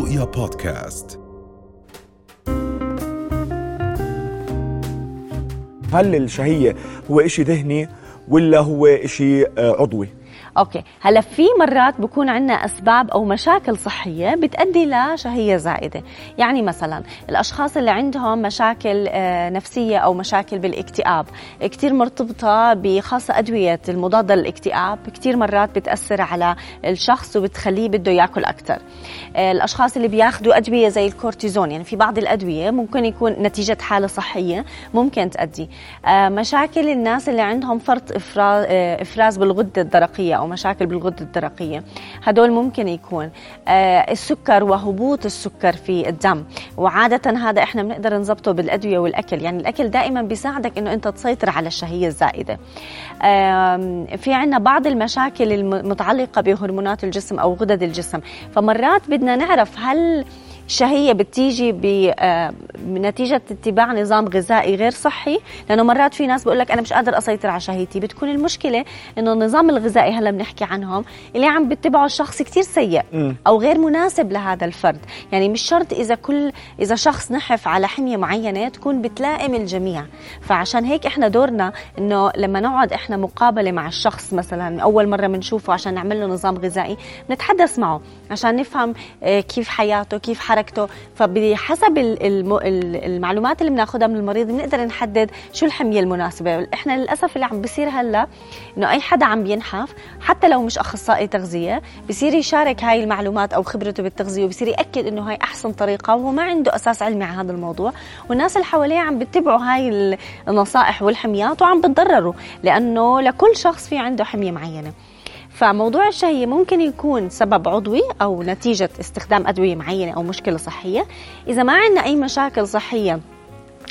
رؤيا بودكاست هل الشهية هو إشي ذهني ولا هو إشي آه، عضوي؟ أوكي. هلا في مرات بكون عندنا أسباب أو مشاكل صحية بتؤدي لشهيه زائدة. يعني مثلا الأشخاص اللي عندهم مشاكل آه، نفسية أو مشاكل بالاكتئاب كثير مرتبطة بخاصه أدوية المضادة للاكتئاب كثير مرات بتأثر على الشخص وبتخليه بده ياكل أكثر آه، الأشخاص اللي بياخذوا أدوية زي الكورتيزون يعني في بعض الأدوية ممكن يكون نتيجة حالة صحية ممكن تؤدي آه، مشاكل الناس اللي عندهم فرط إفراز بالغدة الدرقية أو مشاكل بالغده الدرقية. هدول ممكن يكون آه، السكر وهبوط السكر في الدم. وعادة هذا إحنا بنقدر نظبطه بالأدوية والأكل. يعني الأكل دائما بيساعدك إنه أنت تسيطر على الشهية الزائدة. في عندنا بعض المشاكل المتعلقه بهرمونات الجسم أو غدد الجسم. فمرات بدنا نعرف هل الشهية بتيجي بنتيجة آه، اتباع نظام غذائي غير صحي. لأنه مرات في ناس بقول لك أنا مش قادر أسيطر على شهيتي. بتكون المشكلة إنه النظام الغذائي هلا بنحكي عنهم اللي عم بتبعه الشخص كتير سيء أو غير مناسب لهذا الفرد. يعني مش شرط إذا كل إذا شخص نحف على حمية معينة تكون بتلائم الجميع. فعشان هيك إحنا دورنا إنه لما نقعد إحنا مقابلة مع الشخص مثلا أول مرة بنشوفه عشان نعمل له نظام غذائي نتحدث معه عشان نفهم آه، كيف حياته كيف حركته حركته فبحسب المعلومات اللي بناخذها من المريض بنقدر نحدد شو الحمية المناسبة. إحنا للأسف اللي عم بيصير هلأ إنه أي حدا عم بينحف حتى لو مش أخصائي تغذية بصير يشارك هاي المعلومات أو خبرته بالتغذية وبصير يأكد إنه هاي أحسن طريقة وهو ما عنده أساس علمي على هذا الموضوع. والناس اللي حواليه عم بيتبعوا هاي النصائح والحميات وعم بتضرروا لأنه لكل شخص في عنده حمية معينة. فموضوع الشهية ممكن يكون سبب عضوي أو نتيجة استخدام أدوية معينة أو مشكلة صحية. إذا ما عندنا أي مشاكل صحية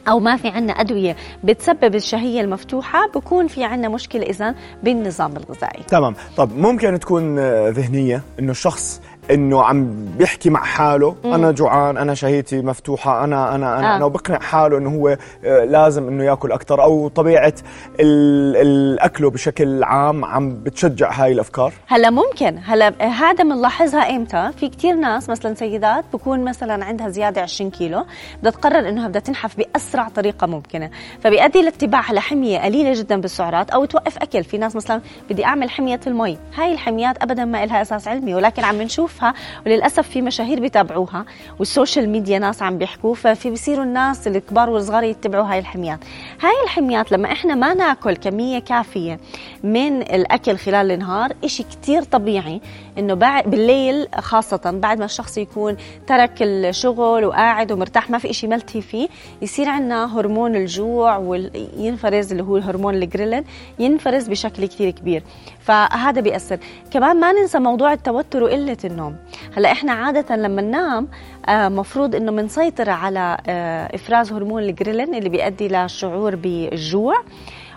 أو ما في عندنا أدوية بتسبب الشهية المفتوحة بكون في عندنا مشكلة اذا بالنظام الغذائي. تمام. طب ممكن تكون ذهنية إنه الشخص إنه عم بيحكي مع حاله مم. أنا جوعان أنا شهيتي مفتوحة أنا أنا أنا, آه. أنا وبقنع حاله إنه هو آه، لازم إنه يأكل أكثر أو طبيعة الاكله بشكل عام عم بتشجع هاي الأفكار؟ هلا ممكن. هلا هذا بنلاحظها إمتى؟ في كثير ناس مثلا سيدات بكون مثلا عندها زيادة 20 كيلو بدها تقرر إنها بدها تنحف بأسرع طريقة ممكنة. فبيؤدي لاتباع لحميه قليلة جدا بالسعرات أو توقف أكل. في ناس مثلا بدي أعمل حمية المي. هاي الحميات ابدا ما لها أساس علمي ولكن عم نشوف بنشوفها وللأسف في مشاهير بيتابعوها وال social media ناس عم بيحكوا ففي بصيروا الناس الكبار والصغار يتبعوا هاي الحميات. هاي الحميات لما إحنا ما ناكل كمية كافية من الأكل خلال النهار إشي كتير طبيعي إنه بعد بالليل خاصة بعد ما الشخص يكون ترك الشغل وقاعد ومرتاح ما في إشي ملتهي فيه يصير عندنا هرمون الجوع وينفرز اللي هو هرمون الجريلين ينفرز بشكل كثير كبير. فهذا بيأثر. كمان ما ننسى موضوع التوتر وقلة النوم. هلأ إحنا عادة لما ننام آه مفروض إنه بنسيطر على آه إفراز هرمون الجريلين اللي بيؤدي للشعور بالجوع.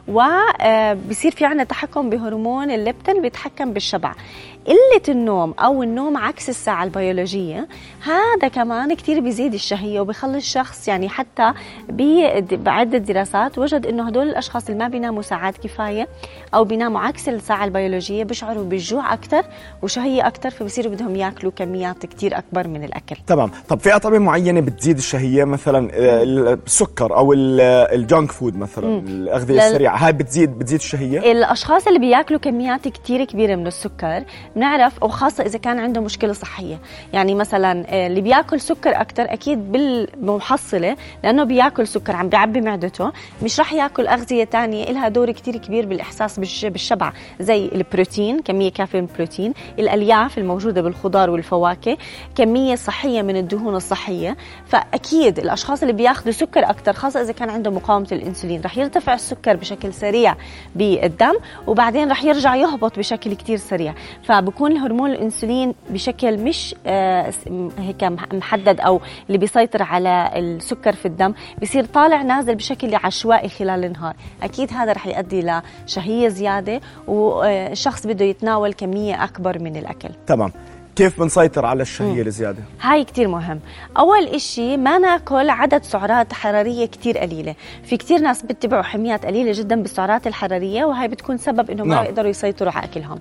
وبصير آه، في عنا تحكم بهرمون الليبتين بيتحكم بالشبع. قلة النوم أو النوم عكس الساعة البيولوجية هذا كمان كتير بيزيد الشهية وبيخلي الشخص يعني حتى بعدة دراسات وجد إنه هدول الأشخاص اللي ما بيناموا ساعات كفاية أو بيناموا عكس الساعة البيولوجية بيشعروا بالجوع أكثر وشهية أكثر فبصيروا بدهم يأكلوا كميات كتير أكبر من الأكل. تمام. طب في أطعمة معينة بتزيد الشهية؟ مثلا آه، السكر أو الجانك فود مثلا الأغذية السريعة. هاي بتزيد بتزيد الشهية الأشخاص اللي بياكلوا كميات كتير كبيرة من السكر بنعرف وخاصة إذا كان عنده مشكلة صحية. يعني مثلا آه، اللي بياكل سكر أكثر أكيد بالمحصلة لأنه بياكل سكر عم بيعبي معدته مش رح ياكل أغذية تانية إلها دور كتير كبير بالإحساس بالشبع. زي البروتين كمية كافية من البروتين الألياف الموجودة بالخضار والفواكه كمية صحية من الدهون الصحية. فأكيد الأشخاص اللي بياخذوا سكر أكثر خاصة إذا كان عنده مقاومة الأنسولين رح يرتفع السكر بشكل سريع بالدم وبعدين رح يرجع يهبط بشكل كتير سريع. ف بكون هرمون الإنسولين بشكل مش آه، هيك محدد أو اللي بيسيطر على السكر في الدم بصير طالع نازل بشكل عشوائي خلال النهار. أكيد هذا رح يؤدي لشهية زيادة والشخص بده يتناول كمية أكبر من الأكل. تمام. كيف بنسيطر على الشهية الزيادة؟ هاي كتير مهم. أول إشي ما ناكل عدد سعرات حرارية كتير قليلة. في كتير ناس بيتبعوا حميات قليلة جدا بالسعرات الحرارية وهي بتكون سبب إنه ما نعم. بيقدروا يسيطروا على أكلهم.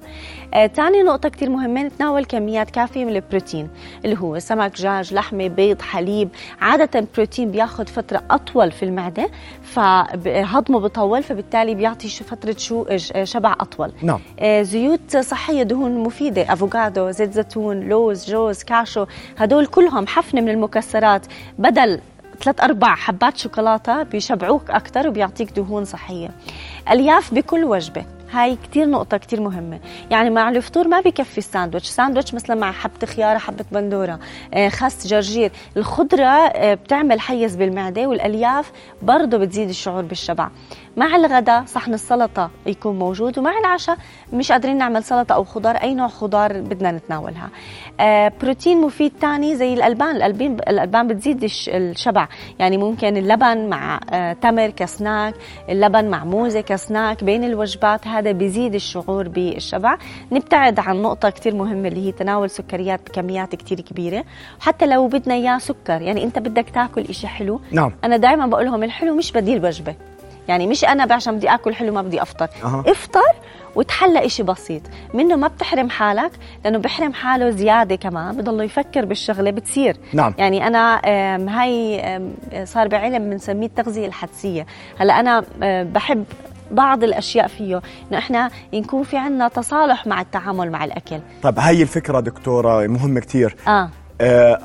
آه، تاني نقطة كتير مهمة نتناول كميات كافية من البروتين اللي هو سمك دجاج لحمة بيض حليب. عادة البروتين بياخد فترة أطول في المعدة فهضمه بطول فبالتالي بيعطي فترة شو شبع أطول. نعم. آه، زيوت صحية دهون مفيدة أفوكادو زيت زيتون. لوز جوز كاشو هدول كلهم حفنة من المكسرات. بدل ثلاث أربع حبات شوكولاتة بيشبعوك أكثر وبيعطيك دهون صحية. ألياف بكل وجبة. هاي كتير نقطة كتير مهمة. يعني مع الفطور ما بكفي الساندويتش. ساندويتش مثلا مع حبة خيارة حبة بندورة آه، خس جرجير. الخضرة آه، بتعمل حيز بالمعدة والألياف برضه بتزيد الشعور بالشبع. مع الغداء صحن السلطة يكون موجود ومع العشاء مش قادرين نعمل سلطة أو خضار أي نوع خضار بدنا نتناولها. آه بروتين مفيد تاني زي الألبان. الألبان, الألبان بتزيد الشبع. يعني ممكن اللبن مع آه تمر كسناك اللبن مع موزة كسناك بين الوجبات. هذا بيزيد الشعور بالشبع. نبتعد عن نقطة كتير مهمة اللي هي تناول سكريات بكميات كتير كبيرة. حتى لو بدنا إياه سكر. يعني أنت بدك تاكل إشي حلو. نعم. أنا دائما بقول لهم الحلو مش بديل وجبة. يعني مش أنا عشان بدي آكل حلو ما بدي أفطر. أه. افطر وتحلى إشي بسيط. منه ما بتحرم حالك لأنه بحرم حاله زيادة كمان بضله يفكر بالشغلة بتصير. نعم. يعني أنا هاي صار بعلم بنسميه التغذية الحدسية. هلأ أنا بحب بعض الأشياء فيه. إنه إحنا يكون في عندنا تصالح مع التعامل مع الأكل. طيب هاي الفكرة دكتورة مهمة كثير آه،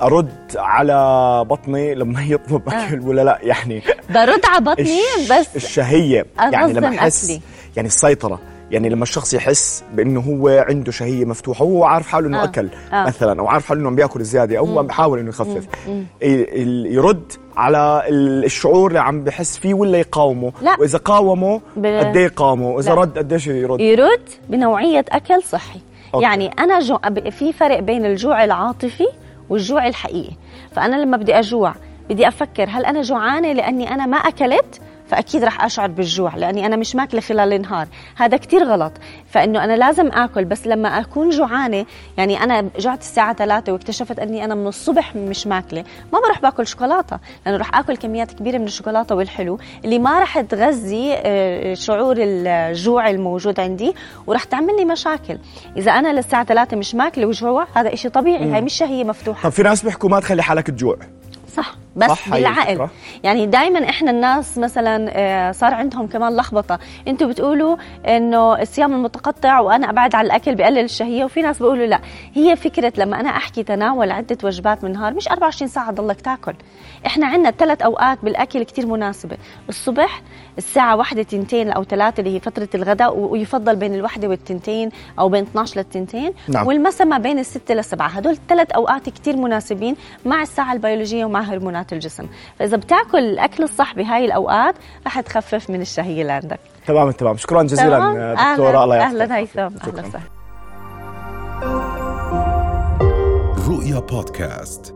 أرد على بطني لما يطلب آه. أكل ولا لا يعني برد على بطني بس الشهية يعني لما أحس يعني السيطرة يعني لما الشخص يحس بأنه هو عنده شهية مفتوحة وهو عارف حاله إنه آه. أكل آه. مثلا أو عارف حاله إنه عم بيأكل زياده أو عم بيحاول إنه يخفف يرد على الشعور اللي عم بحس فيه ولا يقاومه لا. وإذا قاومه قد إيه يقاومه وإذا لا. رد قديش يرد يرد بنوعية أكل صحي أوكي. يعني أنا جو... في فرق بين الجوع العاطفي والجوع الحقيقي. فأنا لما بدي أجوع بدي أفكر هل أنا جوعانة لأني أنا ما أكلت؟ فأكيد رح أشعر بالجوع لأني أنا مش ماكلة خلال النهار. هذا كتير غلط فإنه أنا لازم آكل بس لما أكون جوعانة يعني أنا جعت الساعة 3 واكتشفت أني أنا من الصبح مش ماكلة ما بروح باكل شوكولاتة لأنه رح آكل كميات كبيرة من الشوكولاتة والحلو اللي ما رح تغذي آه، شعور الجوع الموجود عندي ورح تعمل لي مشاكل. إذا أنا للساعة 3 مش ماكلة وجوع هذا إشي طبيعي هاي مش شهيه مفتوحة. طب في ناس بيحكوا ما تخلي حالك تجوع. صح. بس بالعقل. يعني دائما إحنا الناس مثلا آه، صار عندهم كمان لخبطة. أنتم بتقولوا إنه الصيام المتقطع وأنا أبعد عن الأكل بقلل الشهية وفي ناس بيقولوا لا. هي فكرة لما أنا أحكي تناول عدة وجبات من النهار مش 24 ساعة ضلك تاكل إحنا عندنا ثلاث أوقات بالأكل كثير مناسبة. الصبح الساعة واحدة تنتين أو ثلاثة اللي هي فترة الغداء ويفضل بين الوحدة والتنتين أو بين 12 للتنتين. نعم. والمساء ما بين الستة للسبعة هدول ثلاث أوقات كثير مناسبين مع الساعة البيولوجية ومع هرمونات الجسم. فإذا بتاكل الأكل الصح بهاي الأوقات رح تخفف من الشهية اللي عندك. تمام تمام. شكرا جزيلا دكتورة الله يعطيك أهلا. هيثم أهلا وسهلا. رؤيا بودكاست.